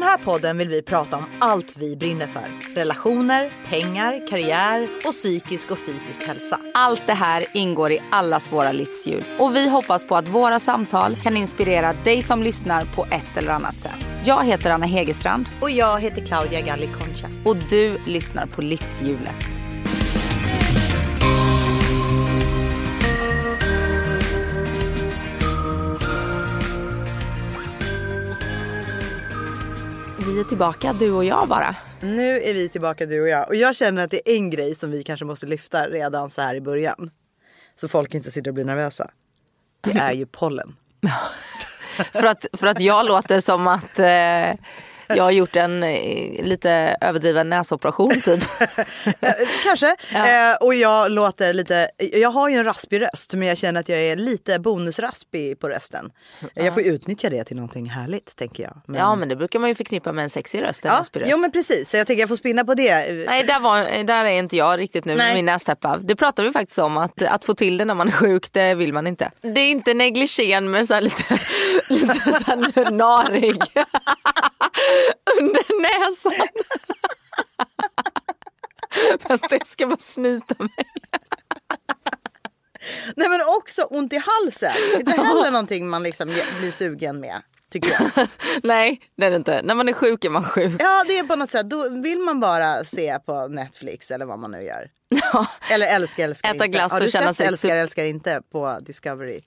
den här podden vill vi prata om allt vi brinner för. Relationer, pengar, karriär och psykisk och fysisk hälsa. Allt det här ingår i allas våra livshjul och vi hoppas på att våra samtal kan inspirera dig som lyssnar på ett eller annat sätt. Jag heter Anna Hegerstrand Och jag heter Claudia Galli Concha. och du lyssnar på Livshjulet. Vi är tillbaka, du och jag bara. Nu är vi tillbaka du och jag. Och jag känner att det är en grej som vi kanske måste lyfta redan så här i början. Så folk inte sitter och blir nervösa. Det är ju pollen. För att, för att jag låter som att eh, jag har gjort en eh, lite överdriven näsoperation typ. Eh, Kanske. Ja. Eh, och jag låter lite, jag har ju en raspig röst men jag känner att jag är lite bonusraspig på rösten. Jag får utnyttja det till någonting härligt tänker jag. Men- Ja men det brukar man ju förknippa med en sexig röst. En ja, raspig röst. jo men precis. Så jag tänker jag får spinna på det. Nej där, var, där är inte jag riktigt nu Nej. med min nästäppa. Det pratade vi faktiskt om att, att få till det när man är sjuk det vill man inte. Det är inte negligén med så här lite, lite så här narig under näsan. Men det ska bara snyta mig. Nej men också ont i halsen. Inte heller någonting man liksom blir sugen med. Tycker jag. Nej det är det inte. När man är sjuk är man sjuk. Ja det är på något sätt. Då vill man bara se på Netflix eller vad man nu gör. Ja. Eller älskar älskar Äta inte. glass Har du och känna sett sig älskar älskar inte på Discovery?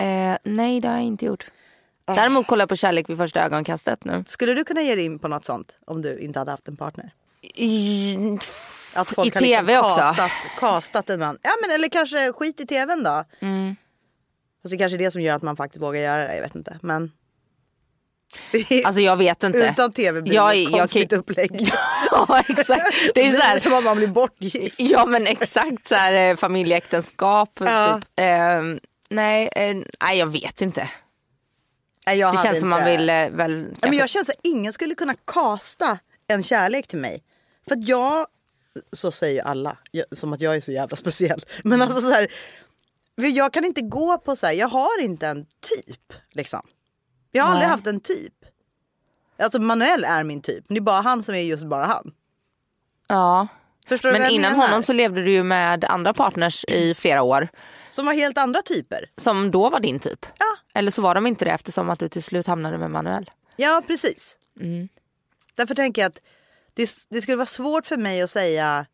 Eh, nej det har jag inte gjort. Däremot kollar jag på Kärlek vid första ögonkastet nu. Skulle du kunna ge dig in på något sånt om du inte hade haft en partner? I, Att folk I har liksom TV också. Kastat, kastat en man. Ja men eller kanske skit i tvn då. Mm. Och så kanske det som gör att man faktiskt vågar göra det. Jag vet inte. Men. alltså jag vet inte. Utan tv blir Jag- det jag ett konstigt kan- upplägg. ja exakt. Det är så här, som om man blir bortgift. Ja men exakt så här eh, familjeäktenskap. Ja. Typ. Eh, nej, eh, nej jag vet inte. Jag Det känns som man vill eh, väl. Ja, men kanske- jag känner att ingen skulle kunna kasta en kärlek till mig. För att jag, så säger ju alla, jag, som att jag är så jävla speciell. Men alltså så här, för jag kan inte gå på så här, jag har inte en typ. Liksom. Jag har aldrig Nej. haft en typ. Alltså Manuel är min typ, det är bara han som är just bara han. Ja. Förstår Men innan honom så levde du ju med andra partners i flera år. Som var helt andra typer. Som då var din typ. Ja. Eller så var de inte det eftersom att du till slut hamnade med Manuel. Ja, precis. Mm. Därför tänker jag att det, det skulle vara svårt för mig att säga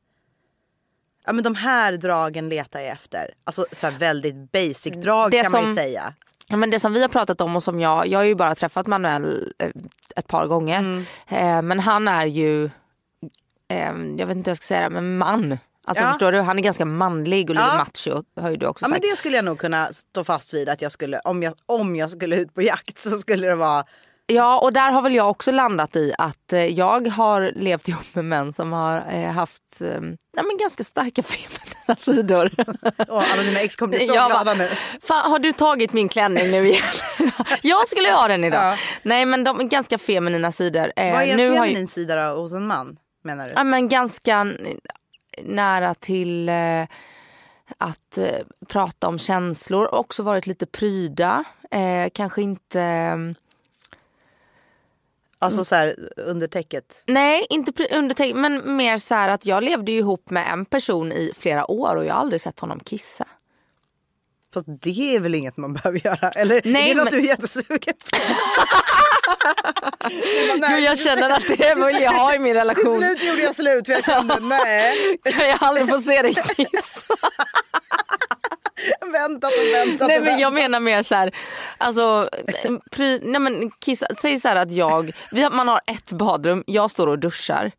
Ja men de här dragen letar jag efter. Alltså så här väldigt basic drag Det kan man ju som- säga. Ja, men det som vi har pratat om och som jag, jag har ju bara träffat Manuel eh, ett par gånger. Mm. Eh, men han är ju, eh, jag vet inte hur jag ska säga det, men man. Alltså Ja. förstår du, han är ganska manlig och lite Ja. macho har ju du också Ja men sagt. det skulle jag nog kunna stå fast vid att jag skulle, om jag, om jag skulle ut på jakt så skulle det vara Ja och där har väl jag också landat i att eh, jag har levt ihop med män som har eh, haft eh, ja, men ganska starka feminina sidor. Åh, alla mina ex kommer bli så glada bara, nu. Fan, har du tagit min klänning nu igen? jag skulle ha den idag. Ja. Nej men de är ganska feminina sidor. Eh, Vad är en har feminin ju, sida då hos en man menar du? ja, men ganska nära till eh, att eh, prata om känslor. Också varit lite pryda. Eh, kanske inte... Alltså så här under täcket. Nej, inte pry- underteck- men mer så här att jag levde ihop med en person i flera år och jag har aldrig sett honom kissa. Fast det är väl inget man behöver göra? Eller Nej, är det något men- du är jättesugen på? Jo, jag känner att det vill jag ha i min Till relation. slut gjorde jag slut för jag kände nej. Kan jag aldrig få se dig kissa? Väntat och väntat Nej men jag menar mer så här, alltså, pry, nej men kissa, säg så här att jag, vi har, man har ett badrum, jag står och duschar.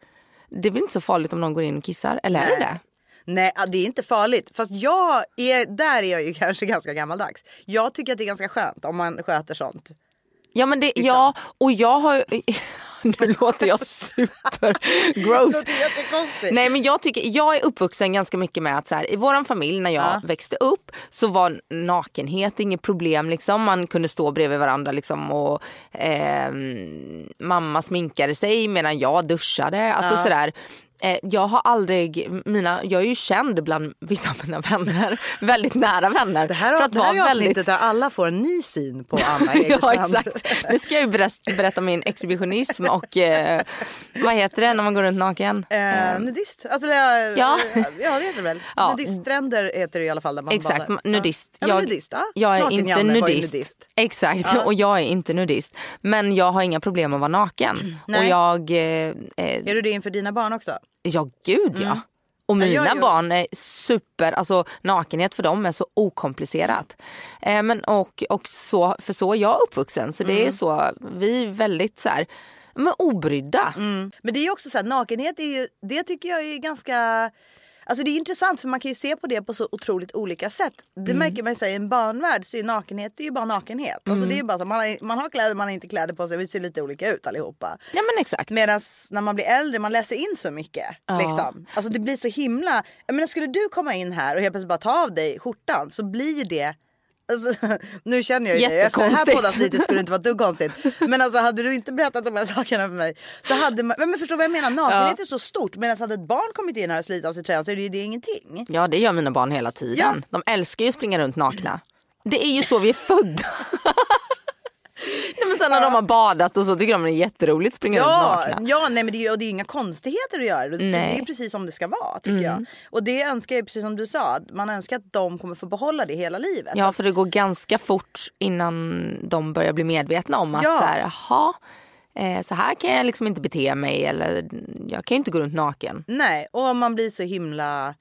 Det är väl inte så farligt om någon går in och kissar, eller är det det? Nej det är inte farligt. Fast jag är, där är jag ju kanske ganska gammaldags. Jag tycker att det är ganska skönt om man sköter sånt. Ja men det, ja och jag har nu låter jag super gross. Nej men jag tycker, jag är uppvuxen ganska mycket med att så här, i våran familj när jag Ja. växte upp så var nakenhet inget problem liksom. Man kunde stå bredvid varandra liksom och ehm, mamma sminkade sig medan jag duschade. Alltså Ja. sådär. Eh, jag har aldrig, mina, jag är ju känd bland vissa av mina vänner, väldigt nära vänner. Det här, för att det här vara är avsnittet väldigt... där alla får en ny syn på Anna Ja exakt. Nu ska jag ju berätta, min exhibitionism och eh, vad heter det när man går runt naken? Eh, nudist. Alltså, är, Ja. ja det heter det väl. Ja. Nudiststränder heter det i alla fall. Där man Exakt, badar. nudist. Ja. Ja, Jag- nudist ja. Jag är Naken inte nudist. nudist. Exakt, Ja. och jag är inte nudist. Men jag har inga problem att vara naken. Nej. Och jag, eh, eh, Är du det inför dina barn också? Ja gud ja. Och Mm. Ja, mina jag- jag- barn är super, alltså nakenhet för dem är så okomplicerat. Eh, men och, och så, för så är jag uppvuxen så Mm. det är så, vi är väldigt så här, men obrydda. Men det är också så här, nakenhet är ju, det tycker jag är ganska Alltså det är intressant för man kan ju se på det på så otroligt olika sätt. Det märker man ju i en barnvärld så är nakenhet det är ju bara nakenhet. Alltså det är bara så, man, har, man har kläder, man har inte kläder på sig. Vi ser lite olika ut allihopa. Ja men exakt. Medan när man blir äldre, man läser in så mycket. Ja. Liksom. Alltså det blir så himla... Jag menar, skulle du komma in här och helt plötsligt bara ta av dig skjortan så blir det... Alltså, nu känner jag ju dig. Efter det här poddavsnittet skulle det inte vara ett dugg konstigt. Men alltså hade du inte berättat de här sakerna för mig så hade man... Men förstår vad jag menar? Nakenhet är så stort. Medan hade ett barn kommit in här och slitit av sig tröjan så är det ju det ingenting. Ja det gör mina barn hela tiden. De älskar ju att springa runt nakna. Det är ju så vi är födda. Nej, men sen när de har badat och så tycker de det är jätteroligt springa Ja, nakna. ja nej, men det är, och det är inga konstigheter att göra. Det, det är precis som det ska vara tycker jag. Och det önskar jag precis som du sa. att Man önskar att de kommer få behålla det hela livet. Ja för det går ganska fort innan de börjar bli medvetna om att Ja. så här, jaha, eh, så här kan jag liksom inte bete mig eller jag kan inte gå runt naken. Nej, och man blir så himla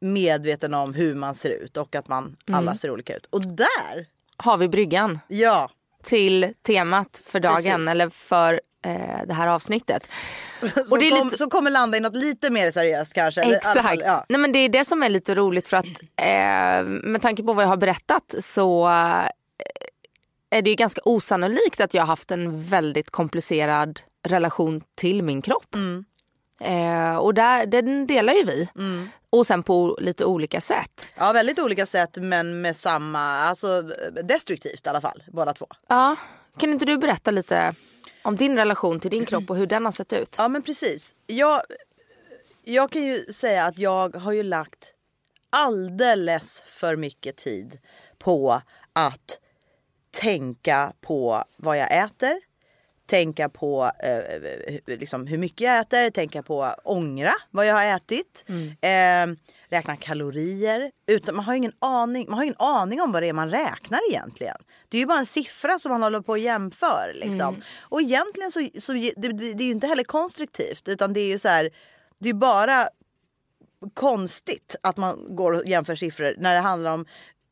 medveten om hur man ser ut och att man Mm. alla ser olika ut. Och där, Har vi bryggan ja. Till temat för dagen Precis. eller för eh, det här avsnittet. Som, det är kom, lite- som kommer landa i något lite mer seriöst kanske. eller Exakt. fall, ja. Nej, men det är det som är lite roligt för att eh, med tanke på vad jag har berättat så eh, är det ju ganska osannolikt att jag har haft en väldigt komplicerad relation till min kropp. Mm. Eh, och där, den delar ju vi. Och sen på lite olika sätt. ja, väldigt olika sätt men med samma, alltså destruktivt i alla fall, båda två. Ja, kan inte du berätta lite om din relation till din kropp och hur den har sett ut? Ja men precis. Jag, jag kan ju säga att jag har ju lagt alldeles för mycket tid på att tänka på vad jag äter. Tänka på eh, liksom hur mycket jag äter, tänka på ångra vad jag har ätit. Eh, räkna kalorier. Utan, man, har ingen aning, man har ingen aning om vad det är man räknar egentligen. Det är ju bara en siffra som man håller på och jämför. Liksom. Och egentligen så, så det, det, det är ju inte heller konstruktivt utan det är ju så här, det är bara konstigt att man går och jämför siffror när det handlar om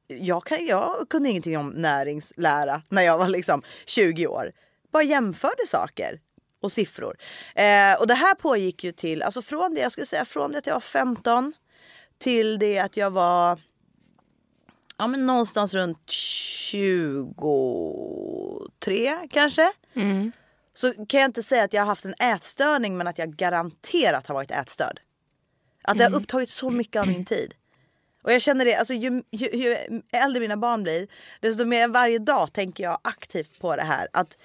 jag, kan, jag kunde ingenting om näringslära när jag var liksom 20 år. Bara jämförde saker och siffror. Eh, och det här pågick ju till, alltså från det, jag skulle säga från det att jag var 15 till det att jag var ja, men någonstans runt 23 kanske. Så kan jag inte säga att jag har haft en ätstörning men att jag garanterat har varit ätstörd. Att det har upptagit så mycket av min tid. Och jag känner det, alltså ju, ju, ju äldre mina barn blir desto mer varje dag tänker jag aktivt på det här. Att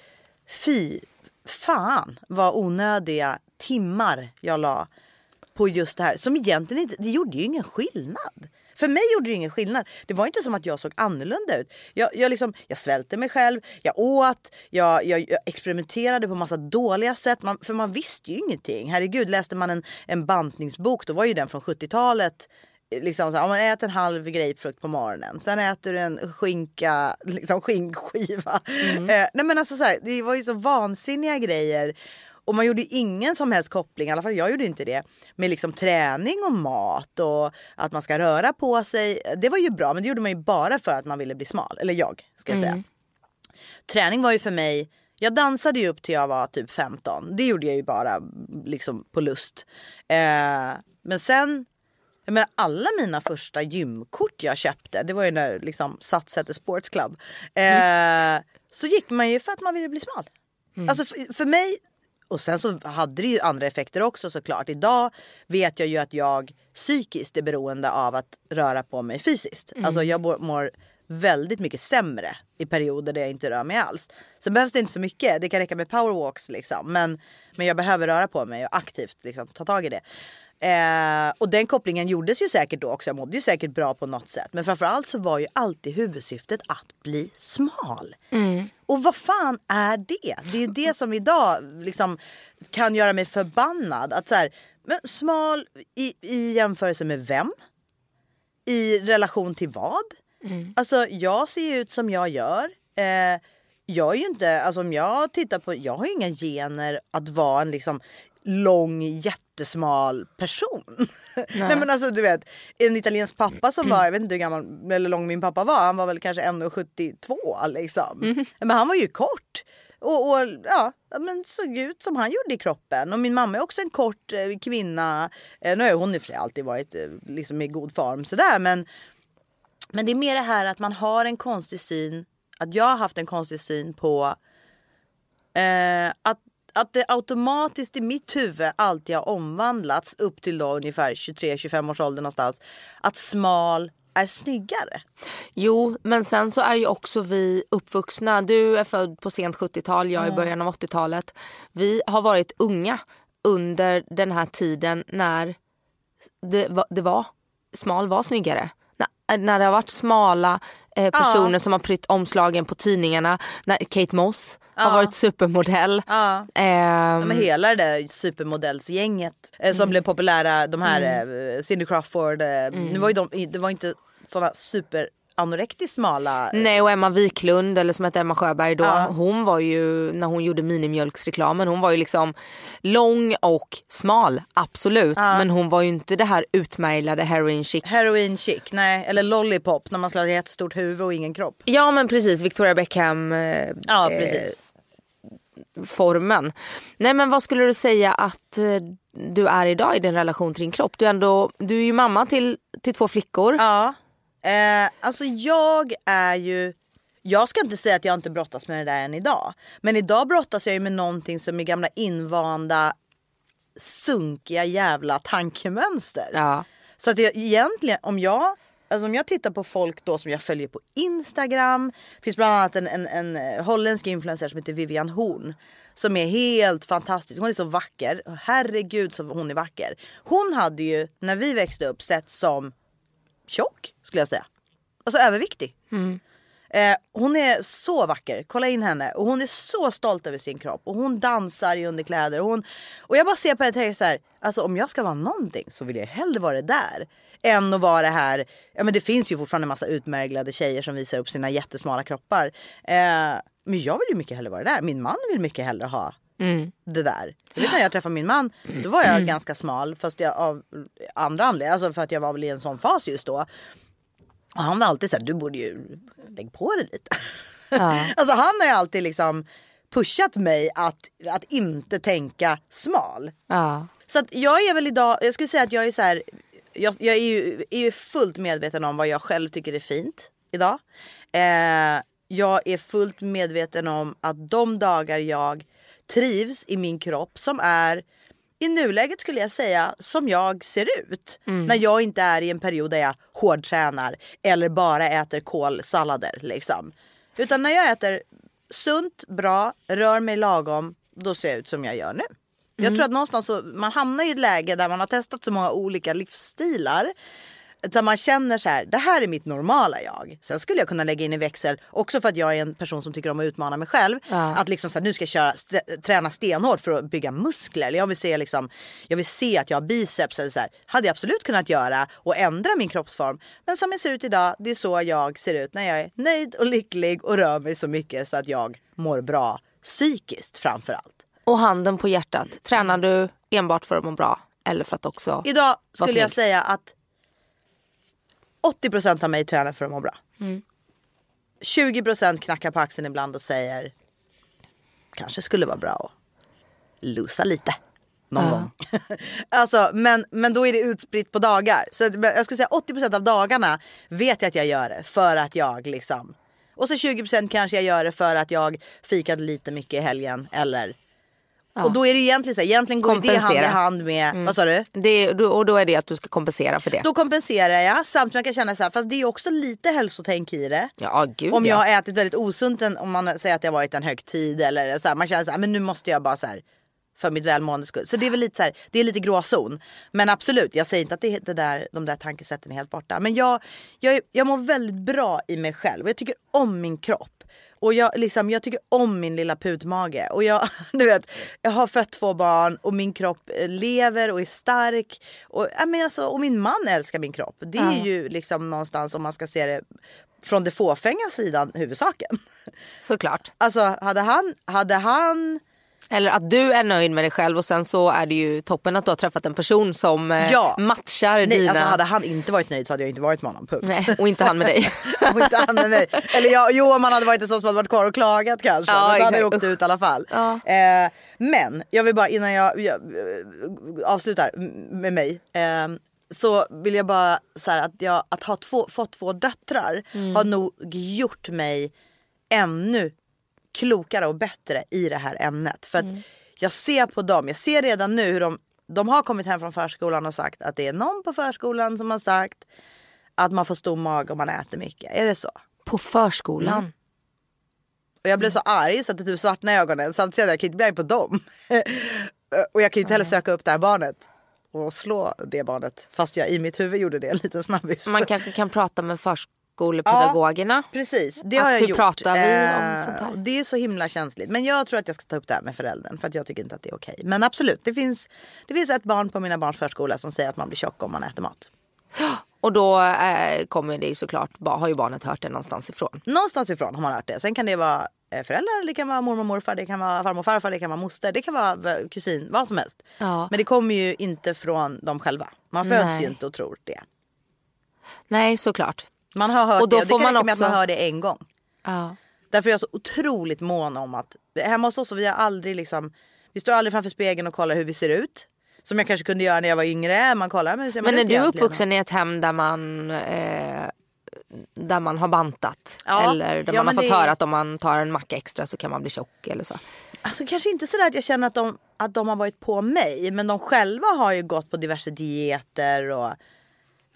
fy fan vad onödiga timmar jag la på just det här. Som egentligen inte, det gjorde ju ingen skillnad. För mig gjorde det ingen skillnad. Det var inte som att jag såg annorlunda ut. Jag, jag, liksom, jag svälte mig själv, jag åt, jag, jag, jag experimenterade på massa dåliga sätt. Man, för man visste ju ingenting. Herregud, läste man en, en bantningsbok då var ju den från 70-talet. Liksom så här, om man äter en halv grapefrukt på morgonen, sen äter du en skinka, liksom skinkskiva. Eh, nej men alltså så här, det var ju så vansinniga grejer. Och man gjorde ingen som helst koppling, i alla fall jag gjorde inte det, med liksom träning och mat och att man ska röra på sig. Det var ju bra men det gjorde man ju bara för att man ville bli smal. Eller jag ska jag säga. Träning var ju för mig, jag dansade ju upp till jag var typ 15. Det gjorde jag ju bara liksom på lust. Eh, men sen, jag menar alla mina första gymkort jag köpte, det var ju när liksom Satsäter Sports Club. Eh, Så gick man ju för att man ville bli smal. Alltså för, för mig, och sen så hade det ju andra effekter också såklart. Idag vet jag ju att jag psykiskt är beroende av att röra på mig fysiskt. Alltså jag mår- mår väldigt mycket sämre i perioder där jag inte rör mig alls. Sen behövs det inte så mycket. Det kan räcka med powerwalks liksom. Men, men jag behöver röra på mig och aktivt liksom, ta tag i det. Eh, och den kopplingen gjordes ju säkert då också. Jag mådde ju säkert bra på något sätt. Men framförallt så var ju alltid huvudsyftet att bli smal. Och vad fan är det? Det är ju det som idag liksom kan göra mig förbannad. Att så här, men smal i, i jämförelse med vem? I relation till vad? Alltså jag ser ju ut som jag gör. Eh, jag är ju inte, alltså om jag tittar på, jag har ju inga gener att vara en liksom lång jättesmal person. Nej. men alltså du vet en italiensk pappa som var, jag vet inte hur gammal eller lång min pappa var, han var väl kanske 1,72 liksom. Men han var ju kort. Och, och ja, men såg ut som han gjorde i kroppen. Och min mamma är också en kort eh, kvinna. Eh, nu har hon i och alltid varit eh, liksom i god form sådär men men det är mer det här att man har en konstig syn, att jag har haft en konstig syn på eh, att, att det automatiskt i mitt huvud alltid har omvandlats upp till då ungefär 23-25 års ålder någonstans. Att smal är snyggare. Jo, men sen så är ju också vi uppvuxna. Du är född på sent 70-tal, jag i början av 80-talet. Vi har varit unga under den här tiden när det var, det var smal var snyggare. När, när det har varit smala eh, personer som har prytt omslagen på tidningarna. När Kate Moss har varit supermodell. Ja. Ehm, Ja, men hela det där supermodellsgänget eh, som blev populära, de här eh, Cindy Crawford. Eh, nu var ju de, det var inte sådana super anorektiskt smala. Nej och Emma Wiklund eller som hette Emma Sjöberg då. Hon var ju när hon gjorde minimjölksreklamen. Hon var ju liksom lång och smal absolut. Men hon var ju inte det här utmärglade heroin chic. Heroin chic, nej. Eller lollipop när man skulle ha ett jättestort huvud och ingen kropp. Ja men precis Victoria Beckham eh, Ja eh, precis. Formen. Nej men vad skulle du säga att eh, du är idag i din relation till din kropp? Du är, ändå, du är ju mamma till, till två flickor. Ja. Eh, alltså jag är ju... Jag ska inte säga att jag inte brottas med det där än idag. Men idag brottas jag ju med någonting som är gamla invanda sunkiga jävla tankemönster. Ja. Så att jag, egentligen om jag Alltså om jag tittar på folk då som jag följer på Instagram. finns bland annat en, en, en eh, holländsk influencer som heter Vivian Horn. Som är helt fantastisk. Hon är så vacker. Herregud så hon är vacker. Hon hade ju när vi växte upp sett som tjock skulle jag säga. Alltså överviktig. Eh, hon är så vacker, kolla in henne. Och hon är så stolt över sin kropp. Och hon dansar i underkläder. Och, hon, och jag bara ser på henne och tänker så här, alltså om jag ska vara någonting så vill jag hellre vara det där. Än att vara det här, ja men det finns ju fortfarande en massa utmärglade tjejer som visar upp sina jättesmala kroppar. Eh, men jag vill ju mycket hellre vara det där. Min man vill mycket hellre ha det där. Jag vet när jag träffade min man, då var jag ganska smal fast jag av andra anledningar. Alltså för att jag var väl i en sån fas just då. Och han var alltid såhär, du borde ju lägga på dig lite. Ja. alltså han har ju alltid liksom pushat mig att, att inte tänka smal. Ja. Så att jag är väl idag, jag skulle säga att jag är så här, jag, jag är, ju, är ju fullt medveten om vad jag själv tycker är fint idag. Eh, jag är fullt medveten om att de dagar jag trivs i min kropp som är i nuläget skulle jag säga som jag ser ut. När jag inte är i en period där jag hårdtränar eller bara äter kålsallader. Liksom. Utan när jag äter sunt, bra, rör mig lagom, då ser jag ut som jag gör nu. Jag tror att någonstans så, man hamnar i ett läge där man har testat så många olika livsstilar. Där man känner så här, det här är mitt normala jag. Sen skulle jag kunna lägga in i växel, också för att jag är en person som tycker om att utmana mig själv. Ja. Att liksom så här, nu ska jag köra, st- träna stenhårt för att bygga muskler. Jag vill se, liksom, jag vill se att jag har biceps. Eller så här. Hade jag absolut kunnat göra och ändra min kroppsform. Men som jag ser ut idag, det är så jag ser ut när jag är nöjd och lycklig och rör mig så mycket så att jag mår bra psykiskt framför allt. Och handen på hjärtat, tränar du enbart för att må bra? Eller för att också... Idag skulle jag snygg. säga att 80% av mig tränar för att må bra. 20% knackar på axeln ibland och säger kanske skulle vara bra att lusa lite. Någon gång. alltså, men, men då är det utspritt på dagar. Så jag skulle säga 80% av dagarna vet jag att jag gör det för att jag liksom. Och så 20% kanske jag gör det för att jag fikade lite mycket i helgen eller Och då är det egentligen så här, egentligen går det hand i hand med, vad sa du? Det, och då är det att du ska kompensera för det. Då kompenserar jag samtidigt som jag kan känna så här, fast det är också lite hälsotänk i det. Ja, gud Om ja. jag har ätit väldigt osunt, en- om man säger att det har varit en högtid eller så här, man känner så här, men nu måste jag bara så här för mitt välmående skull. Så det är väl lite så här, det är lite gråzon. Men absolut, jag säger inte att det, det där, de där tankesätten är helt borta. Men jag, jag, jag mår väldigt bra i mig själv och jag tycker om min kropp. Och jag, liksom, jag tycker om min lilla putmage. Och jag, du vet, jag har fött två barn och min kropp eh, lever och är stark. Och, ja, men alltså, och min man älskar min kropp. Det är Ja. ju liksom någonstans om man ska se det från det fåfänga sidan huvudsaken. Såklart. Alltså hade han, hade han Eller att du är nöjd med dig själv och sen så är det ju toppen att du har träffat en person som eh, Ja. matchar Nej, dina... alltså hade han inte varit nöjd så hade jag inte varit med honom. Punkt. Nej, och inte han med dig. och inte han med mig. Eller ja, jo om han hade varit en sån som hade varit kvar och klagat kanske. Ja, men då hade jag åkt ut i alla fall. Ja. Eh, men jag vill bara innan jag, jag eh, avslutar med mig. Eh, så vill jag bara här, att, jag, att ha två, fått två döttrar Mm. har nog gjort mig ännu klokare och bättre i det här ämnet. För Mm. jag ser på dem, jag ser redan nu hur de, de har kommit hem från förskolan och sagt att det är någon på förskolan som har sagt att man får stor mage om man äter mycket. Är det så? På förskolan. Mm. Och jag blev så arg så att det typ svartnade i ögonen. Samtidigt kände jag kan inte bli arg på dem. och jag kan ju inte heller söka upp det här barnet och slå det barnet. Fast jag i mitt huvud gjorde det en liten snabbis. Man kanske kan prata med förskolepedagogerna. Precis, det Att har jag hur gjort. pratar vi om Eh, sånt här? Det är så himla känsligt. Men jag tror att jag ska ta upp det här med föräldern för att jag tycker inte att det är okej. Men absolut, det finns, det finns ett barn på mina barns förskola som säger att man blir tjock om man äter mat. Och då eh, kommer det ju såklart, har ju barnet hört det någonstans ifrån. Någonstans ifrån har man hört det. Sen kan det vara eh, föräldrar, det kan vara mormor och morfar, det kan vara farmor och farfar, det kan vara moster, det kan vara kusin, vad som helst. Ja. Men det kommer ju inte från dem själva. Man föds Nej. ju inte och tror det. Nej såklart. Man har hört Och då det och det får kan man räcka med att man också- hör det en gång. Ja. Därför är jag så otroligt mån om att hemma hos oss, vi har aldrig liksom, vi står aldrig framför spegeln och kollar hur vi ser ut. Som jag kanske kunde göra när jag var yngre. Man kollar, men ser man Men är du egentligen? uppvuxen i ett hem där man eh, där man har bantat? Ja. Eller där Ja, man har fått det- höra att om man tar en macka extra så kan man bli tjock eller så? Alltså kanske inte sådär att jag känner att de, att de har varit på mig. Men de själva har ju gått på diverse dieter och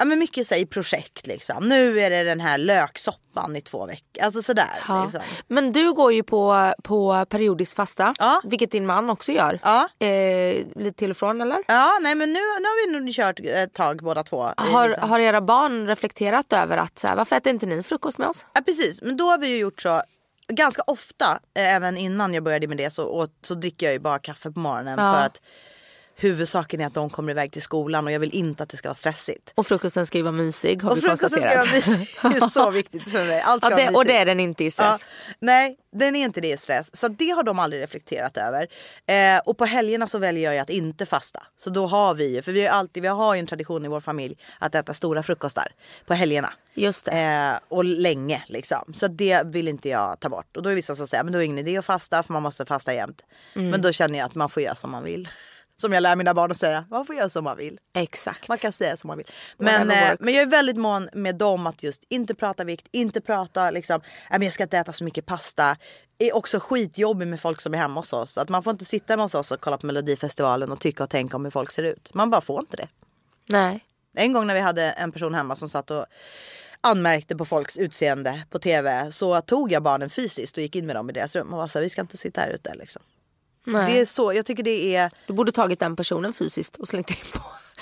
ja, men mycket så i projekt liksom. Nu är det den här löksoppan i två veckor. Alltså sådär. Ja. Liksom. Men du går ju på, på periodisk fasta, Ja. vilket din man också gör. Ja. Eh, lite till och från eller? Ja, nej men nu, nu har vi nog kört ett tag båda två. i Har, liksom- har era barn reflekterat över att så här, varför äter inte ni frukost med oss? Ja precis, men då har vi ju gjort så ganska ofta, eh, även innan jag började med det så, åt, så dricker jag ju bara kaffe på morgonen Ja. för att huvudsaken är att de kommer iväg till skolan och jag vill inte att det ska vara stressigt. Och frukosten ska ju vara mysig har Och vi frukosten ska konstaterat. vara mysig. Det är så viktigt för mig. Allt ska ja, vara det, och mysigt. det är den inte i stress. Ja, nej, den är inte det i stress. Så det har de aldrig reflekterat över. Eh, och på helgerna så väljer jag att inte fasta. Så då har vi ju, för vi har, alltid, vi har ju en tradition i vår familj att äta stora frukostar på helgerna. Just det. Eh, och länge liksom. Så det vill inte jag ta bort. Och då är vissa som säger men då är det ingen idé att fasta för man måste fasta jämt. Mm. Men då känner jag att man får göra som man vill. Som jag lär mina barn att säga, man får göra som man vill. Exakt. Man kan säga som man vill. Men, eh, men jag är väldigt mån med dem att just inte prata vikt, inte prata liksom, "Nej, men jag ska inte äta så mycket pasta. är också skitjobbig med folk som är hemma hos oss. Att man får inte sitta hemma hos oss och kolla på melodifestivalen och tycka och tänka om hur folk ser ut. Man bara får inte det. Nej. En gång när vi hade en person hemma som satt och anmärkte på folks utseende på tv så tog jag barnen fysiskt och gick in med dem i deras rum och var så här, vi ska inte sitta här ute liksom. Nej. Det är så, jag tycker det är Du borde tagit den personen fysiskt och slängt in på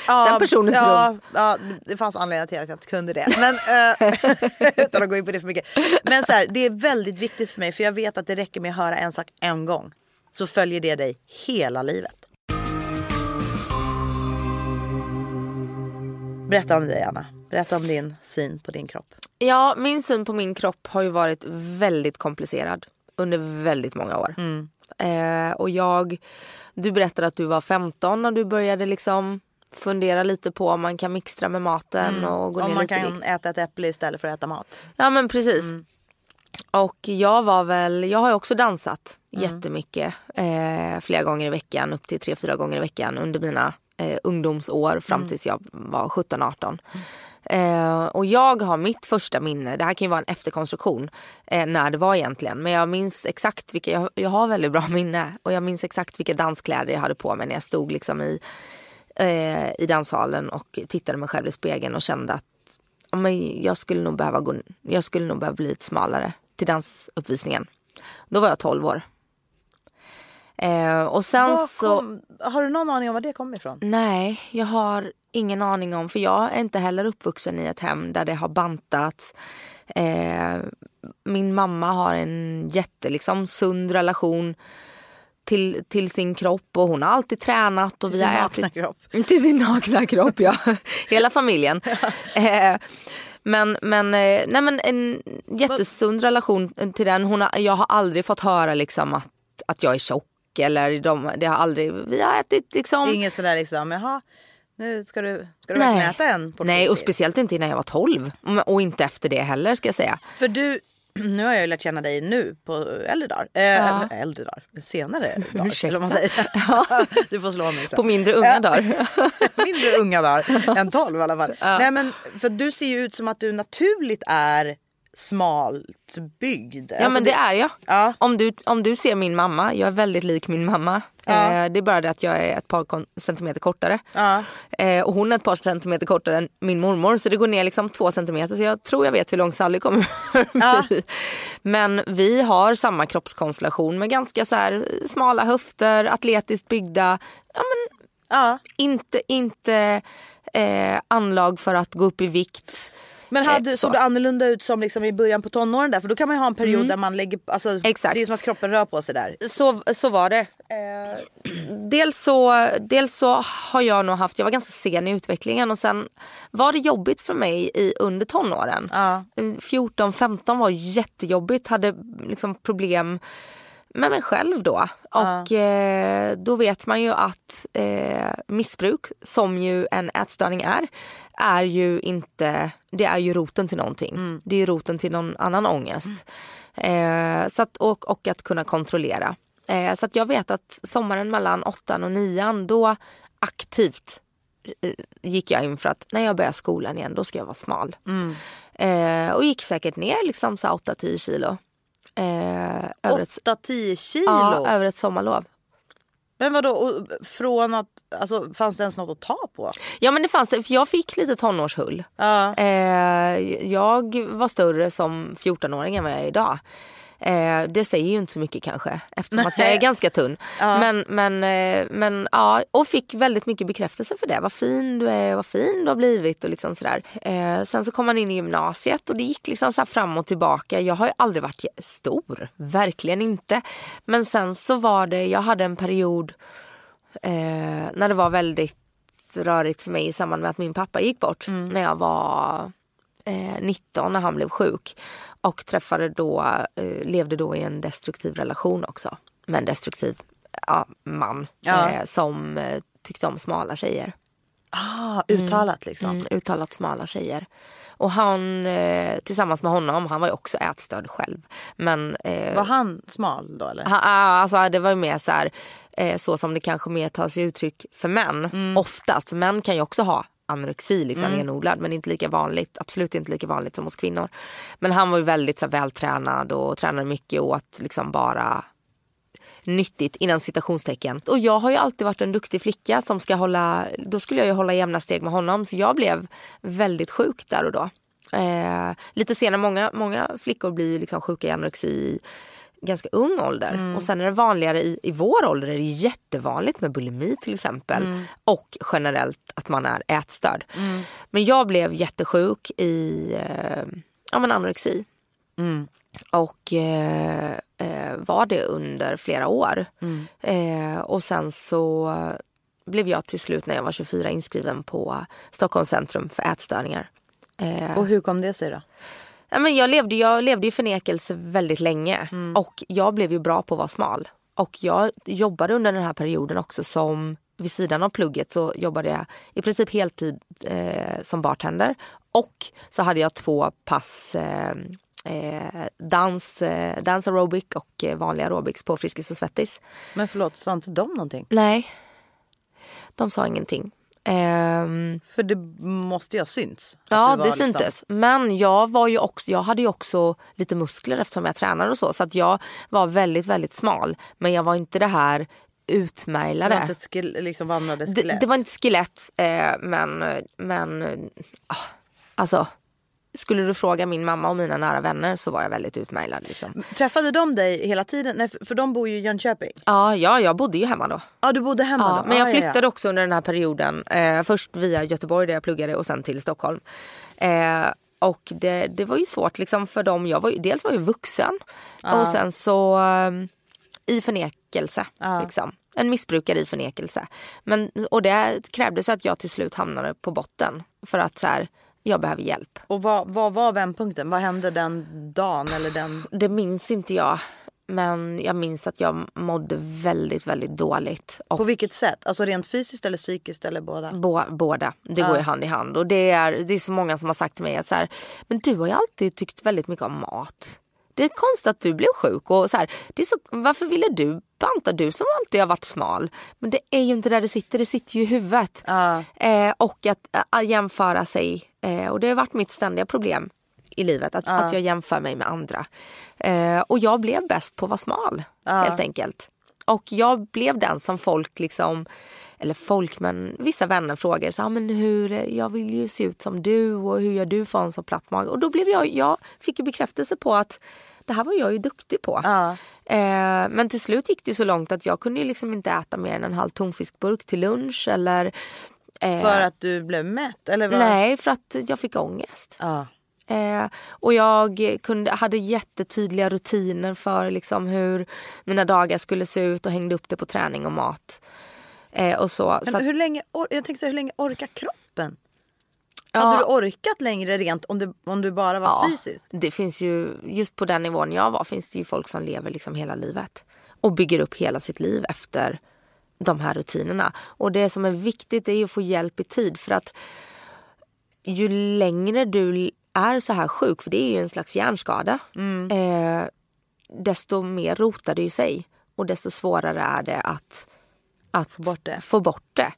Ja, den personens ja, rum. Ja, det fanns anledningar till att jag inte kunde det. Men, eh, utan att gå in på det för mycket. Men så här, det är väldigt viktigt för mig för jag vet att det räcker med att höra en sak en gång. Så följer det dig hela livet. Berätta om dig Anna. Berätta om din syn på din kropp. Ja, min syn på min kropp har ju varit väldigt komplicerad under väldigt många år. Mm. Eh, och jag, du berättade att du var 15 när du började liksom fundera lite på om man kan mixtra med maten och gå Mm. Om ner man lite i kan vikt. äta ett äpple istället för att äta mat. Ja men precis. Mm. Och jag var väl, jag har också dansat Mm. jättemycket. Eh, flera gånger i veckan, upp till tre, fyra gånger i veckan under mina eh, ungdomsår fram Mm. tills jag var 17-18. Eh, och jag har mitt första minne, det här kan ju vara en efterkonstruktion eh, när det var egentligen. Men jag minns exakt vilka, jag, jag har väldigt bra minne. Och jag minns exakt vilka danskläder jag hade på mig när jag stod liksom i, eh, i danssalen och tittade mig själv i spegeln och kände att ja, men jag, skulle nog behöva gå, jag skulle nog behöva bli lite smalare till dansuppvisningen. Då var jag 12 år. Eh, och sen Vad så... kom, har du någon aning om var det kommer ifrån? Nej, jag har ingen aning om. För jag är inte heller uppvuxen i ett hem där det har bantats. Eh, min mamma har en jätte liksom, sund relation till, till sin kropp och hon har alltid tränat. Och Till vi sin har nakna ätit, kropp. Till sin nakna kropp, ja. Hela familjen. Eh, men, men, eh, nej, men en jättesund relation till den. Hon har, jag har aldrig fått höra liksom att, att jag är tjock. Eller de, det har aldrig, vi har ätit liksom. Inget sådär liksom, jaha, nu ska du, ska du Nej. verkligen äta en portion Nej och till? speciellt inte innan jag var 12. Och inte efter det heller ska jag säga. För du, nu har jag ju lärt känna dig nu på äldre dagar. Eh, Ja. Äldre dagar, senare dagar. Ursäkta. Man säger. du får slå mig sen. På mindre unga Ja. dagar. Mindre unga dagar än 12 i alla fall. Nej men för du ser ju ut som att du naturligt är smalt byggd. Ja men det är jag. Ja. Om, du, om du ser min mamma, jag är väldigt lik min mamma. Ja. Eh, det är bara det att jag är ett par centimeter kortare. Ja. Eh, och hon är ett par centimeter kortare än min mormor. Så det går ner liksom två centimeter. Så jag tror jag vet hur lång Sally kommer bli. Men vi har samma kroppskonstellation med ganska så här smala höfter, atletiskt byggda. Ja, men inte, inte eh, anlag för att gå upp i vikt. Men hade, Eh, såg så. du annorlunda ut som liksom i början på tonåren där? För då kan man ju ha en period där man lägger, alltså, Mm. Exakt. det är som att kroppen rör på sig där. Så, så var det. Eh, dels, så, dels så har jag nog haft, jag var ganska sen i utvecklingen och sen var det jobbigt för mig i under tonåren. Ja. 14-15 var jättejobbigt, hade liksom problem med mig själv då. Och eh, då vet man ju att eh, missbruk, som ju en ätstörning är, är ju inte, det är ju roten till någonting. Det är roten till någon annan ångest. Eh, så att, och, och att kunna kontrollera. Eh, så att jag vet att sommaren mellan åttan och nian då aktivt eh, gick jag in för att när jag börjar skolan igen då ska jag vara smal. Eh, och gick säkert ner liksom så här 8-10 kilo. Eh, över, ett, 8-10 kilo? ja, över ett sommarlov. Men vadå, och från att, alltså fanns det ens något att ta på? Ja men det fanns det, för jag fick lite tonårshull. Ja. Eh, jag var större som 14-åring än vad jag är idag. Eh, det säger ju inte så mycket kanske eftersom att jag är ganska tunn. Ja. Men, men, eh, men ja, och fick väldigt mycket bekräftelse för det. Vad fin du är, vad fin du har blivit och liksom sådär. Eh, sen så kom man in i gymnasiet och det gick liksom så fram och tillbaka. Jag har ju aldrig varit stor, verkligen inte. Men sen så var det, jag hade en period eh, när det var väldigt rörigt för mig i samband med att min pappa gick bort när jag var eh, 19 när han blev sjuk. Och träffade då, eh, levde då i en destruktiv relation också. Med en destruktiv ja, man Ja. eh, som eh, tyckte om smala tjejer. Ah, uttalat liksom. Mm, uttalat smala tjejer. Och han, eh, tillsammans med honom, han var ju också ätstörd själv. Men eh, Var han smal då eller? Ha, ah, alltså, det var ju mer så här, eh, så som det kanske mer tar sig uttryck för män. Oftast, för män kan ju också ha anorexi liksom renodlad men inte lika vanligt, absolut inte lika vanligt som hos kvinnor. Men han var ju väldigt så här, vältränad och tränade mycket och åt liksom bara nyttigt innan citationstecken. Och jag har ju alltid varit en duktig flicka som ska hålla, då skulle jag ju hålla jämna steg med honom så jag blev väldigt sjuk där och då. Eh, lite senare, många, många flickor blir liksom sjuka i anorexi ganska ung ålder. Och sen är det vanligare i, i vår ålder är det jättevanligt med bulimi till exempel. Och generellt att man är ätstörd. Men jag blev jättesjuk i eh, ja, men anorexi. Och eh, eh, var det under flera år. Eh, och sen så blev jag till slut när jag var 24 inskriven på Stockholms centrum för ätstörningar. Eh, Och hur kom det sig då? Ja, men jag, levde, jag levde i förnekelse väldigt länge och jag blev ju bra på att vara smal. Och jag jobbade under den här perioden också som, vid sidan av plugget så jobbade jag i princip heltid eh, som bartender. Och så hade jag två pass eh, eh, dans, eh, dans aerobic och eh, vanlig aerobics på Friskis och Svettis. Men förlåt, sa inte de någonting? Nej, de sa ingenting. Ehm, För det måste ju ha synts. Ja, det liksom- syntes. Men jag, var ju också, jag hade ju också lite muskler eftersom jag tränade och så. Så att jag var väldigt, väldigt smal. Men jag var inte det här Det var utmärglade. inte ett skill, liksom Det, skelett. det var inte skelett, eh, men, men ah, alltså. Skulle du fråga min mamma och mina nära vänner så var jag väldigt utmärglad. Liksom. Träffade de dig hela tiden? Nej, för- de bor ju i Jönköping. Ja, ja, jag bodde ju hemma då. Ja, du bodde hemma Ja, då? men jag Ja, ja, ja. flyttade också under den här perioden. Eh, först via Göteborg där jag pluggade och sen till Stockholm. Eh, och det, det var ju svårt liksom för dem. Jag var, ju- dels var jag vuxen och sen så eh, i förnekelse. Liksom. En missbrukare i förnekelse. Men, och det krävdes att jag till slut hamnade på botten. För att så här, jag behöver hjälp. Och vad, vad var vändpunkten? Vad hände den dagen? Eller den... Det minns inte jag. Men jag minns att jag mådde väldigt, väldigt dåligt. Och På vilket sätt? Alltså rent fysiskt eller psykiskt eller båda? Bå, båda. Det går ju hand i hand. Och det är, det är så många som har sagt till mig att så här, men du har ju alltid tyckt väldigt mycket om mat. Det är konstigt att du blev sjuk. Och så här, det är så, varför ville du banta? Du som alltid har varit smal. Men det är ju inte där det sitter, det sitter ju i huvudet. Ja. Eh, och att, att jämföra sig. Eh, och det har varit mitt ständiga problem i livet. Att, att jag jämför mig med andra. Eh, och jag blev bäst på att vara smal. Helt enkelt. Och jag blev den som folk liksom eller folk, men vissa vänner frågar så, ah, men hur, jag vill ju se ut som du och hur gör du för en så platt mage? Och då blev jag, jag fick ju bekräftelse på att det här var jag ju duktig på. Ja. Eh, men till slut gick det så långt att jag kunde liksom inte äta mer än en halv tonfiskburk till lunch eller eh, För att du blev mätt? Eller vad? Nej, för att jag fick ångest. Ja. Eh, och jag kunde, hade jättetydliga rutiner för liksom hur mina dagar skulle se ut och hängde upp det på träning och mat. Eh, och så. Men så att, hur, länge, or- jag tänkte, hur länge orkar kroppen? ja, Hade du orkat längre rent om du, om du bara var ja, fysiskt? Det finns ju, just på den nivån jag var finns det ju folk som lever liksom hela livet. Och bygger upp hela sitt liv efter de här rutinerna. Och det som är viktigt är att få hjälp i tid för att ju längre du är så här sjuk, för det är ju en slags hjärnskada, eh, desto mer rotar det i sig. Och desto svårare är det att, att få bort det. Få bort det.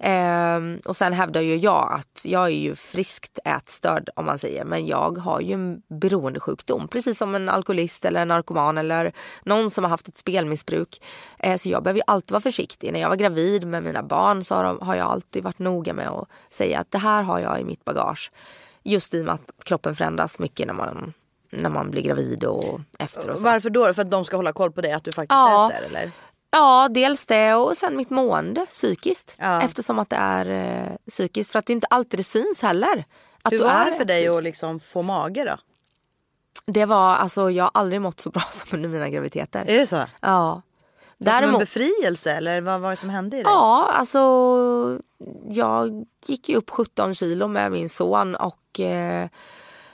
Ehm, och sen hävdar ju jag att jag är ju friskt ätstörd om man säger. Men jag har ju en beroendesjukdom. Precis som en alkoholist eller en narkoman eller någon som har haft ett spelmissbruk. Eh, så jag behöver ju alltid vara försiktig. När jag var gravid med mina barn så har, de, har jag alltid varit noga med att säga att det här har jag i mitt bagage. Just i och med att kroppen förändras mycket när man, när man blir gravid och efter och så. Varför då? För att de ska hålla koll på dig att du faktiskt Ja. äter? Eller? Ja, dels det och sen mitt mående psykiskt. Ja. Eftersom att det är eh, psykiskt. För att det inte alltid det syns heller. Att Hur du var är det för dig att liksom få mage då? Det var, alltså jag har aldrig mått så bra som under mina graviditeter. Är det så? Ja. Som en Däremot, befrielse eller vad var det som hände i dig? ja alltså jag gick ju upp 17 kilo med min son och eh,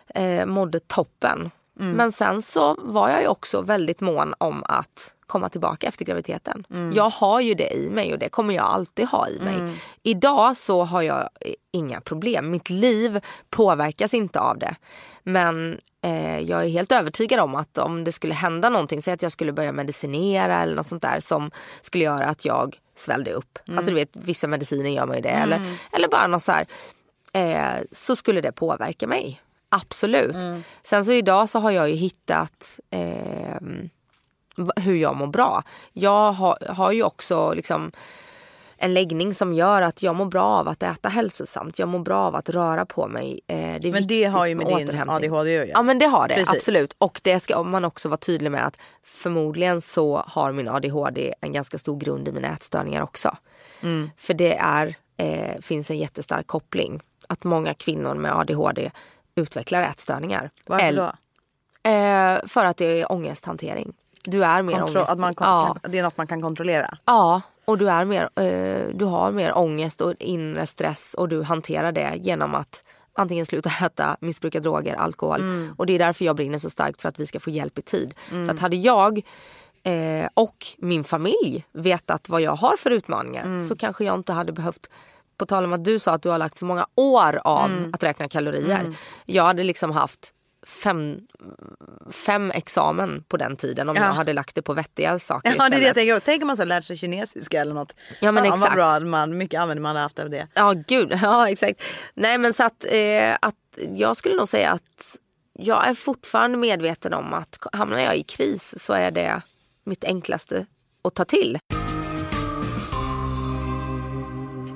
eh, mådde toppen. Mm. Men sen så var jag ju också väldigt mån om att komma tillbaka efter graviditeten. Mm. Jag har ju det i mig och det kommer jag alltid ha i mig. Idag så har jag eh, inga problem. Mitt liv påverkas inte av det. Men eh, jag är helt övertygad om att om det skulle hända någonting, säg att jag skulle börja medicinera eller något sånt där som skulle göra att jag svällde upp. Alltså du vet vissa mediciner gör man ju det. Eller, eller bara något så här. Eh, så skulle det påverka mig. Absolut. Sen så idag så har jag ju hittat eh, hur jag mår bra. Jag har, har ju också liksom en läggning som gör att jag mår bra av att äta hälsosamt. Jag mår bra av att röra på mig. Eh, det Men det har ju med din. ADHD att göra. Ja men det har det Precis. absolut. Och det ska man också vara tydlig med att förmodligen så har min ADHD en ganska stor grund i mina ätstörningar också. Mm. För det är, eh, finns en jättestark koppling. Att många kvinnor med ADHD utvecklar ätstörningar. Varför Eller- då? Eh, för att det är ångesthantering. Du är mer Kontro- ångest. att man ja. kan, det är något man kan kontrollera? ja, och du, är mer, eh, du har mer ångest och inre stress och du hanterar det genom att antingen sluta äta, missbruka droger, alkohol. Och det är därför jag brinner så starkt för att vi ska få hjälp i tid. För att hade jag eh, och min familj vetat vad jag har för utmaningar så kanske jag inte hade behövt på tal om att du sa att du har lagt så många år av att räkna kalorier. Jag hade liksom haft fem, fem examen på den tiden om Ja. jag hade lagt det på vettiga saker Ja det är det jag istället. tänker. Tänk om man så lärt sig kinesiska eller något. Ja, men vad exakt. bra man, mycket användning man har haft av det. Ja gud, ja exakt. Nej men så att, eh, att jag skulle nog säga att jag är fortfarande medveten om att hamnar jag i kris så är det mitt enklaste att ta till.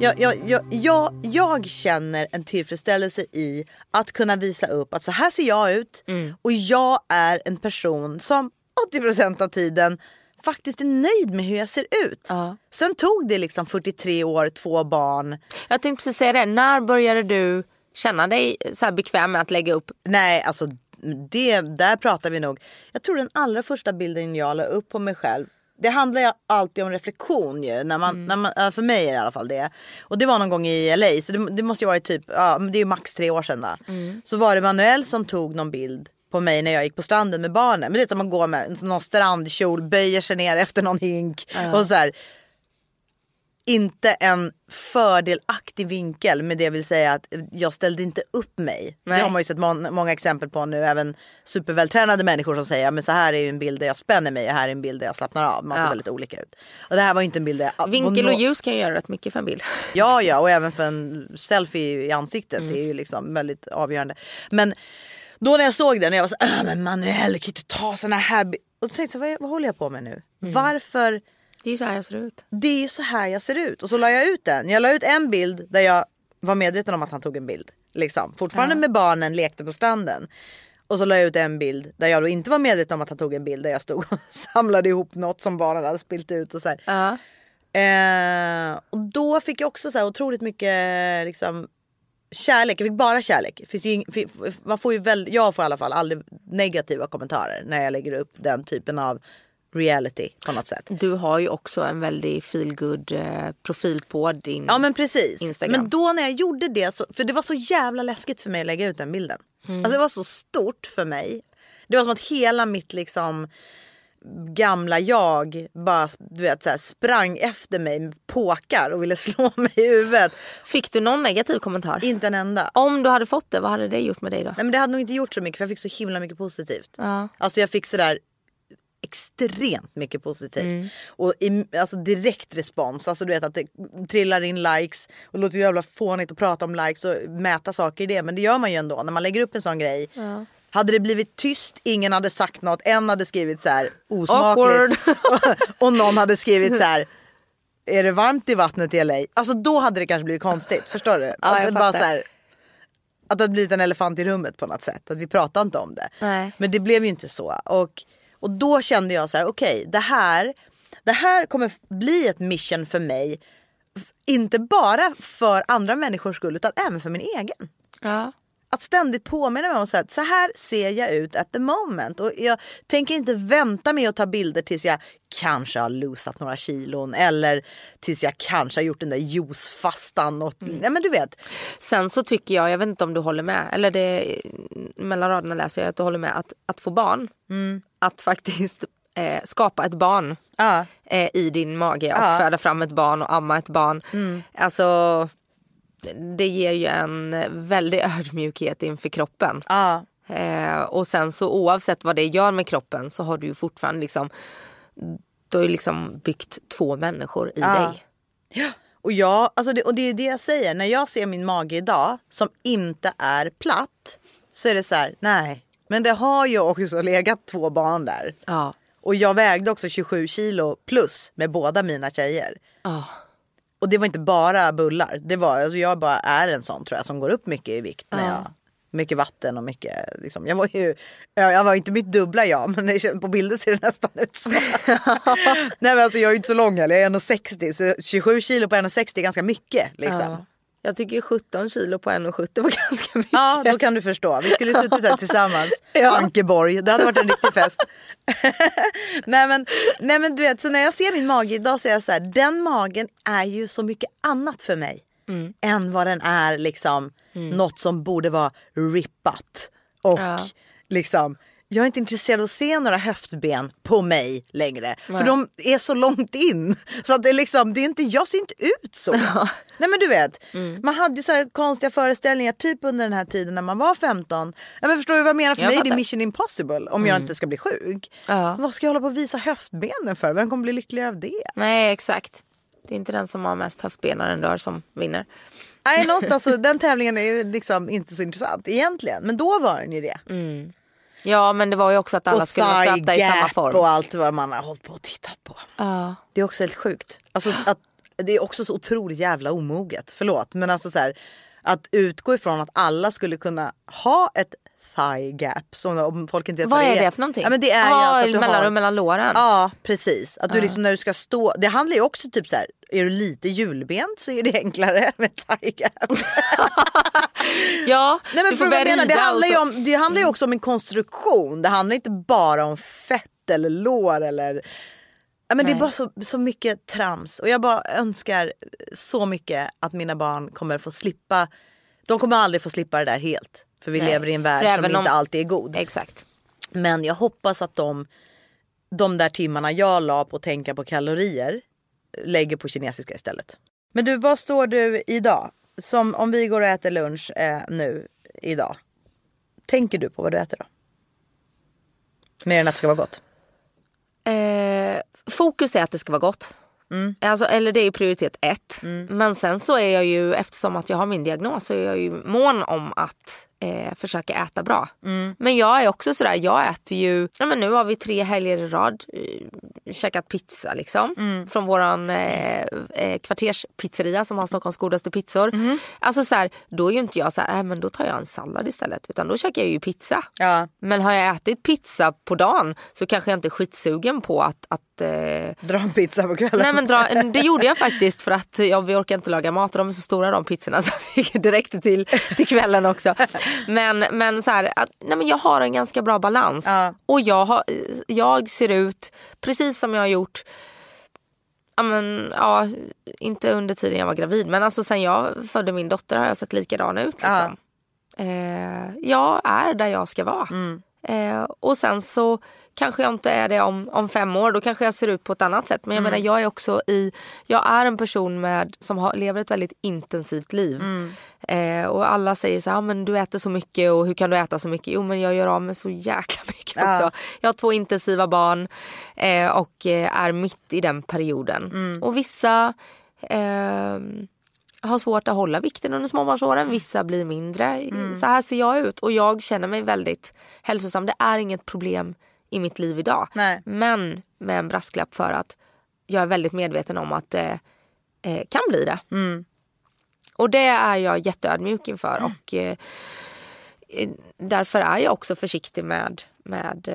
Jag, jag, jag, jag, jag känner en tillfredsställelse i att kunna visa upp att så här ser jag ut och jag är en person som 80% av tiden faktiskt är nöjd med hur jag ser ut. Ja. Sen tog det liksom 43 år, två barn. Jag tänkte precis säga det, när började du känna dig så bekväm med att lägga upp? Nej, alltså det, där pratar vi nog. Jag tror den allra första bilden jag la upp på mig själv. Det handlar ju alltid om reflektion ju. När man, när man, för mig är det i alla fall det. Och det var någon gång i LA. Så det, det måste ju vara typ, ja, det är max tre år sedan då. Så var det Manuel som tog någon bild på mig när jag gick på stranden med barnen. Men det är som man går med någon strandkjol, böjer sig ner efter någon hink. Och så här, inte en fördelaktig vinkel med det vill säga att jag ställde inte upp mig. Nej. Det har man ju sett må- många exempel på nu. Även supervältränade människor som säger men så här är ju en bild där jag spänner mig och här är en bild där jag slappnar av. Man ser Ja. väldigt olika ut. Och det här var inte en bild där jag... Vinkel och ljus kan ju göra rätt mycket för en bild. Ja, ja, och även för en selfie i ansiktet. Mm. Det är ju liksom väldigt avgörande. Men då när jag såg den, jag var så äh, men Manuel, du kan inte ta såna här bi-" Och så tänkte jag, vad, vad håller jag på med nu? Mm. Varför? Det är ju så här jag ser ut. Det är ju så här jag ser ut. Och så la jag ut den. Jag la ut en bild där jag var medveten om att han tog en bild. Liksom. Fortfarande med barnen, lekte på stranden. Och så la jag ut en bild där jag då inte var medveten om att han tog en bild där jag stod och samlade ihop något som barnen hade spilt ut och så här. Ja. Eh, och då fick jag också så här otroligt mycket liksom, kärlek. Jag fick bara kärlek. Finns ju man får ju väl, jag får i alla fall aldrig negativa kommentarer när jag lägger upp den typen av reality på något sätt. Du har ju också en väldigt feelgood eh, profil på din... Ja men precis. Instagram. Men då när jag gjorde det, så, för det var så jävla läskigt för mig att lägga ut den bilden. Alltså det var så stort för mig. Det var som att hela mitt liksom gamla jag bara du vet, så här, sprang efter mig med påkar och ville slå mig i huvudet. Fick du någon negativ kommentar? Inte en enda. Om du hade fått det, vad hade det gjort med dig då? Nej men det hade nog inte gjort så mycket för jag fick så himla mycket positivt. Ja. Alltså jag fick sådär extremt mycket positivt. Och i, alltså direkt respons. Alltså du vet att det trillar in likes. Och det låter ju jävla fånigt att prata om likes och mäta saker i det. Men det gör man ju ändå när man lägger upp en sån grej. Hade det blivit tyst, ingen hade sagt något, en hade skrivit så här osmakligt. och någon hade skrivit så här är det varmt i vattnet i LA? Alltså då hade det kanske blivit konstigt. Förstår du? att, jag det bara så här, att det hade blivit en elefant i rummet på något sätt. Att vi pratar inte om det. Nej. Men det blev ju inte så. Och, och då kände jag så här, okej det här det här kommer bli ett mission för mig. Inte bara för andra människors skull utan även för min egen. Ja. Att ständigt påminna mig om så här, så här ser jag ut at the moment. Och jag tänker inte vänta med att ta bilder tills jag kanske har losat några kilon. Eller tills jag kanske har gjort den där juicefastan. Och, ja, men du vet. Sen så tycker jag, jag vet inte om du håller med, eller det, mellan raderna läser jag att du håller med, att, att få barn, Mm. att faktiskt eh, skapa ett barn Ja, eh, i din mage och. Mm. föda fram ett barn och amma ett barn. Alltså det ger ju en väldig ödmjukhet inför kroppen. ja, Eh, och sen så oavsett vad det gör med kroppen så har du ju fortfarande liksom, du har ju liksom byggt två människor i Ja. dig. Och, jag, alltså det, och det är det jag säger, när jag ser min mage idag som inte är platt så är det så här, nej. Men det har ju också legat två barn där. Ja. Och jag vägde också 27 kilo plus med båda mina tjejer. Och det var inte bara bullar. Det var, alltså jag bara är en sån tror jag som går upp mycket i vikt. När Ja. jag, mycket vatten och mycket, liksom, jag var ju, jag, jag var inte mitt dubbla jag men det, på bilder ser det nästan ut så. Nej men alltså jag är ju inte så lång heller, jag är 1,60 så 27 kilo på 1,60 är ganska mycket liksom. Ja. Jag tycker 17 kilo på 1,70 var ganska mycket. Ja, då kan du förstå. Vi skulle suttit här tillsammans. Ja. Ankeborg. Det hade varit en riktig fest. nej, men, nej men du vet, så när jag ser min mage idag så är jag så här, den magen är ju så mycket annat för mig. Än vad den är liksom något som borde vara rippat. Och Ja. liksom jag är inte intresserad av att se några höftben på mig längre. För de är så långt in. Så att det är liksom, det är inte, jag ser inte ut så. Nej men du vet, Mm. man hade ju så konstiga föreställningar typ under den här tiden när man var 15. Ja, men förstår du vad jag menar? För Jag mig är det fattar. Mm. mission impossible om jag inte ska bli sjuk. Ja. Vad ska jag hålla på och visa höftbenen för? Vem kommer bli lyckligare av det? Nej exakt. Det är inte den som har mest höftben när den dör som vinner. Nej någonstans så den tävlingen är ju liksom inte så intressant egentligen. Men då var den ju det. Ja men det var ju också att alla och skulle vara stöpta i samma form. och allt vad man har hållit på och tittat på. Ja. Det är också helt sjukt. Alltså, att, det är också så otroligt jävla omoget. Förlåt. Men alltså så här, att utgå ifrån att alla skulle kunna ha ett thigh gap. Som om folk inte vet Vad är det för någonting? Ja, men det är ah, alltså att du mellanrum har, mellan låren. Ja precis. Att du liksom när du ska stå. Det handlar ju också typ så här. Är du lite hjulbent så är det enklare med thigh gap. Ja, Nej men du får vad börja menar, det handlar, ju om, det handlar ju också om en konstruktion. Det handlar inte bara om fett eller lår eller... Ja, men det är Nej. bara så, så mycket trams. Och jag bara önskar så mycket att mina barn kommer få slippa. De kommer aldrig få slippa det där helt. För vi Nej. lever i en värld som även inte om- alltid är god. Exakt. Men jag hoppas att de, de där timmarna jag la på att tänka på kalorier lägger på kinesiska istället. Men du, vad står du idag? Som om vi går och äter lunch eh, nu idag. Tänker du på vad du äter då? Mer än att det ska vara gott. Eh, fokus är att det ska vara gott. Mm. Alltså, eller det är prioritet ett. Men sen så är jag ju, eftersom att jag har min diagnos, så är jag ju mån om att eh, försöka äta bra. Mm. Men jag är också sådär, jag äter ju, ja men nu har vi tre helger i rad eh, käkat pizza liksom. Mm. Från våran eh, eh, kvarterspizzeria som har Stockholms godaste pizzor. Mm. Alltså såhär, då är ju inte jag såhär, nej men då tar jag en sallad istället. Utan då käkar jag ju pizza. Ja, Men har jag ätit pizza på dagen så kanske jag inte är skitsugen på att, att eh, dra en pizza på kvällen. Nej men dra, det gjorde jag faktiskt för att jag, vi orkar inte laga mat och de är så stora de pizzorna så det räckte till, till kvällen också. Men, men så här, att, nej men jag har en ganska bra balans. Ja. Och jag, har, jag ser ut precis som jag har gjort Ja, men, ja, inte under tiden jag var gravid men alltså sen jag födde min dotter har jag sett likadan ut. Liksom. Eh, jag är där jag ska vara. Eh, och sen så kanske jag inte är det om, om fem år. Då kanske jag ser ut på ett annat sätt. Men jag menar jag är också i, jag är en person med, som har, lever ett väldigt intensivt liv. Eh, och alla säger så här, "Ja, men du äter så mycket och hur kan du äta så mycket? Jo men jag gör av med så jäkla mycket Ja. också. Jag har två intensiva barn eh, och eh, är mitt i den perioden. Och vissa eh, har svårt att hålla vikten under småbarnsåren. Vissa blir mindre. Så här ser jag ut och jag känner mig väldigt hälsosam. Det är inget problem i mitt liv idag. Nej. Men med en brasklapp för att jag är väldigt medveten om att det eh, kan bli det. Och det är jag jätteödmjuk inför. Och eh, eh, därför är jag också försiktig med, med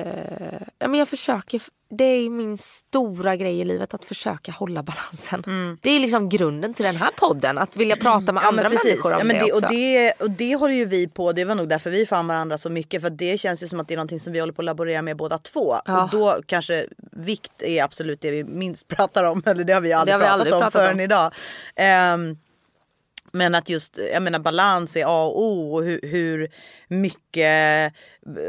eh, jag försöker, det är min stora grej i livet att försöka hålla balansen. Det är liksom grunden till den här podden, att vilja prata med andra människor om ja, men det, också. Och det, och det håller ju vi på, det var nog därför vi fann varandra så mycket. För det känns ju som att det är någonting som vi håller på att laborera med båda två. Ja. Och då kanske vikt är absolut det vi minst pratar om. Eller det har vi aldrig har vi pratat aldrig om pratat förrän om. idag. Ehm, men att just, jag menar balans är A och O och hur, hur mycket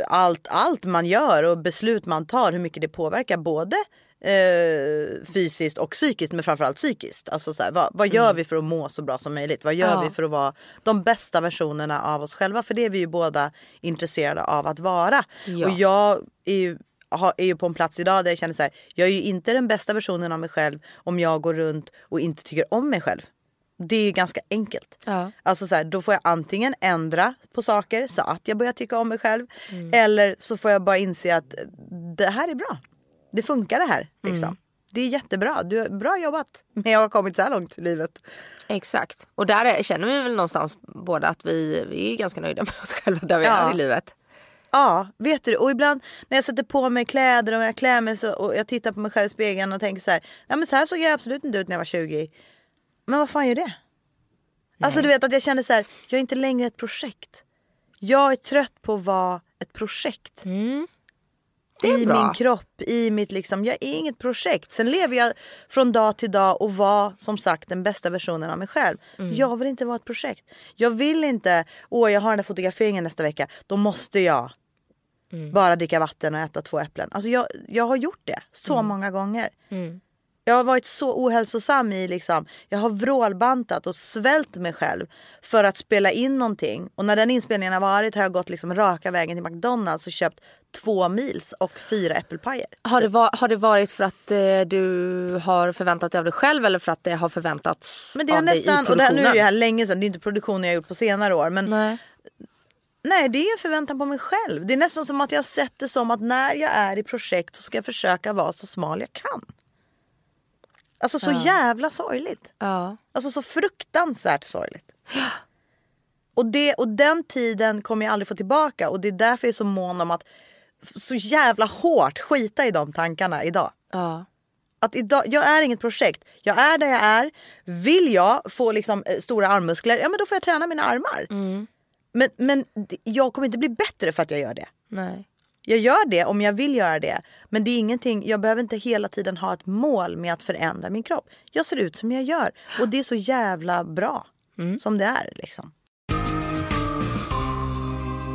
allt, allt man gör och beslut man tar, hur mycket det påverkar både eh, fysiskt och psykiskt men framförallt psykiskt. Alltså så här, vad, vad gör vi för att må så bra som möjligt? Vad gör Ja. vi för att vara de bästa versionerna av oss själva? För det är vi ju båda intresserade av att vara. Ja. Och jag är ju, är ju på en plats idag där jag känner så här, jag är ju inte den bästa versionen av mig själv om jag går runt och inte tycker om mig själv. Det är ju ganska enkelt. Ja. Alltså så här, då får jag antingen ändra på saker så att jag börjar tycka om mig själv. Mm. Eller så får jag bara inse att det här är bra. Det funkar det här. Liksom. Mm. Det är jättebra. Du har bra jobbat. Men jag har kommit så här långt i livet. Exakt. Och där är, känner vi väl någonstans båda att vi, vi är ganska nöjda med oss själva där vi Ja. är i livet. Ja, vet du Och ibland när jag sätter på mig kläder och jag klär mig så, och jag tittar på mig själv i spegeln och tänker så här. Nej men så här såg jag absolut inte ut när jag var 20. Men vad fan gör det? Alltså du vet att jag känner så här. Jag är inte längre ett projekt. Jag är trött på att vara ett projekt. Mm. I bra. min kropp, i mitt liksom. Jag är inget projekt. Sen lever jag från dag till dag och var som sagt den bästa versionen av mig själv. Mm. Jag vill inte vara ett projekt. Jag vill inte, åh jag har den där fotograferingen nästa vecka. Då måste jag Bara dricka vatten och äta två äpplen. Alltså jag, jag har gjort det så många gånger. Jag har varit så ohälsosam i liksom, jag har vrålbantat och svält mig själv för att spela in någonting. Och när den inspelningen har varit har jag gått liksom raka vägen till McDonalds och köpt två mils och fyra äppelpajer. Har det, va- har det varit för att eh, du har förväntat dig av dig själv eller för att det har förväntats Men det av dig i nästan, och det här, nu är det produktionen? här länge sedan, det är inte produktionen jag gjort på senare år. Men Nej. Nej, det är en förväntan på mig själv. Det är nästan som att jag sett det som att när jag är i projekt så ska jag försöka vara så smal jag kan. Alltså så jävla sorgligt. Ja. Alltså så fruktansvärt sorgligt. Och, det, och den tiden kommer jag aldrig få tillbaka och det är därför jag är så mån om att så jävla hårt skita i de tankarna idag. Ja. Att idag, jag är inget projekt. Jag är där jag är. Vill jag få liksom, eh, stora armmuskler, ja men då får jag träna mina armar. Men, men d- jag kommer inte bli bättre för att jag gör det. Nej. Jag gör det om jag vill göra det. Men det är ingenting, jag behöver inte hela tiden ha ett mål med att förändra min kropp. Jag ser ut som jag gör. Och det är så jävla bra som det är. Liksom.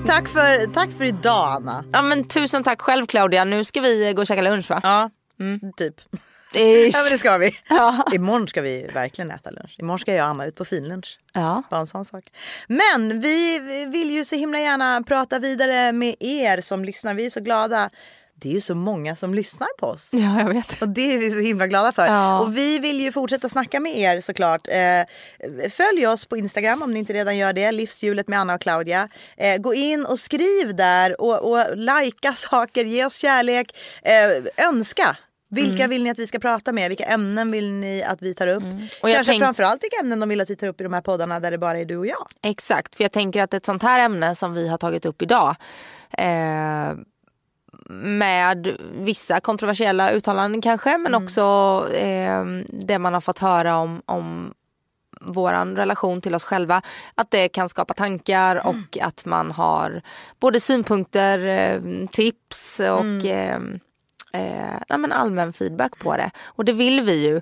Tack, för, tack för idag Anna. Ja, men tusen tack själv Claudia. Nu ska vi gå och käka lunch va? Ja, typ. Ish. Ja men det ska vi. Ja. Imorgon ska vi verkligen äta lunch. Imorgon ska jag och Anna ut på finlunch. Ja. Bara en sån sak. Men vi vill ju så himla gärna prata vidare med er som lyssnar. Vi är så glada. Det är ju så många som lyssnar på oss. ja, jag vet. Och det är vi så himla glada för. Ja. Och vi vill ju fortsätta snacka med er såklart. Eh, följ oss på Instagram om ni inte redan gör det. Livshjulet med Anna och Claudia. Eh, gå in och skriv där och, och likea saker. Ge oss kärlek. Eh, önska. Vilka Mm. vill ni att vi ska prata med? Vilka ämnen vill ni att vi tar upp? Och jag Kanske tänk- framförallt vilka ämnen de vill att vi tar upp i de här poddarna där det bara är du och jag. Exakt, för jag tänker att ett sånt här ämne som vi har tagit upp idag eh, med vissa kontroversiella uttalanden kanske men också eh, det man har fått höra om, om våran relation till oss själva. Att det kan skapa tankar och att man har både synpunkter, eh, tips och eh, eh, ja, men allmän feedback på det. Och det vill vi ju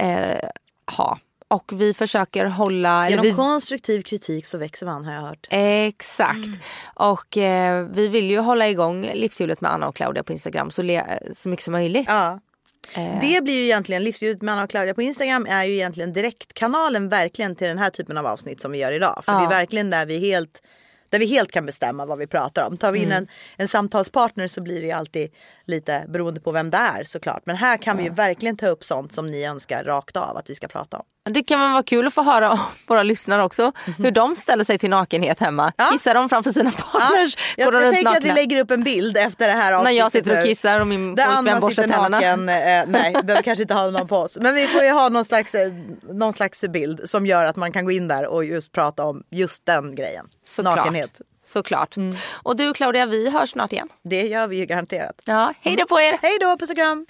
eh, ha. Och vi försöker hålla... Genom vi, konstruktiv kritik så växer man har jag hört. Exakt. Och eh, vi vill ju hålla igång livshjulet med Anna och Claudia på Instagram så, le- så mycket som möjligt. Ja. Eh. Det blir ju egentligen Livsljudet med Anna och Claudia på Instagram är ju egentligen direktkanalen verkligen till den här typen av avsnitt som vi gör idag. För Ja. det är verkligen där vi helt där vi helt kan bestämma vad vi pratar om. Tar vi in en, en samtalspartner så blir det ju alltid lite beroende på vem det är såklart. Men här kan vi ju verkligen ta upp sånt som ni önskar rakt av att vi ska prata om. Det kan väl vara kul att få höra av våra lyssnare också. Hur de ställer sig till nakenhet hemma. Ja. Kissar de framför sina partners? Jag, Går de jag runt tänker att vi nakna? lägger upp en bild efter det här När avsnittet jag sitter och kissar och min pojkvän borstar tänderna. naken. Eh, nej, vi behöver kanske inte ha någon på oss. Men vi får ju ha någon slags, eh, någon slags bild som gör att man kan gå in där och just prata om just den grejen. Såklart. Nakenhet. Såklart. Mm. Och du Claudia, vi hörs snart igen. Det gör vi ju garanterat. Ja, hej då på er! Hej då, puss och kram!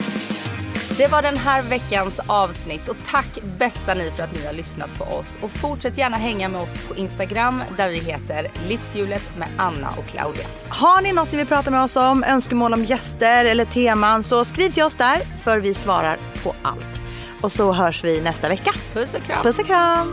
Det var den här veckans avsnitt och tack bästa ni för att ni har lyssnat på oss. Och fortsätt gärna hänga med oss på Instagram där vi heter Livshjulet med Anna och Claudia. Har ni något ni vill prata med oss om, önskemål om gäster eller teman så skriv till oss där för vi svarar på allt. Och så hörs vi nästa vecka. Puss och kram! Puss och kram!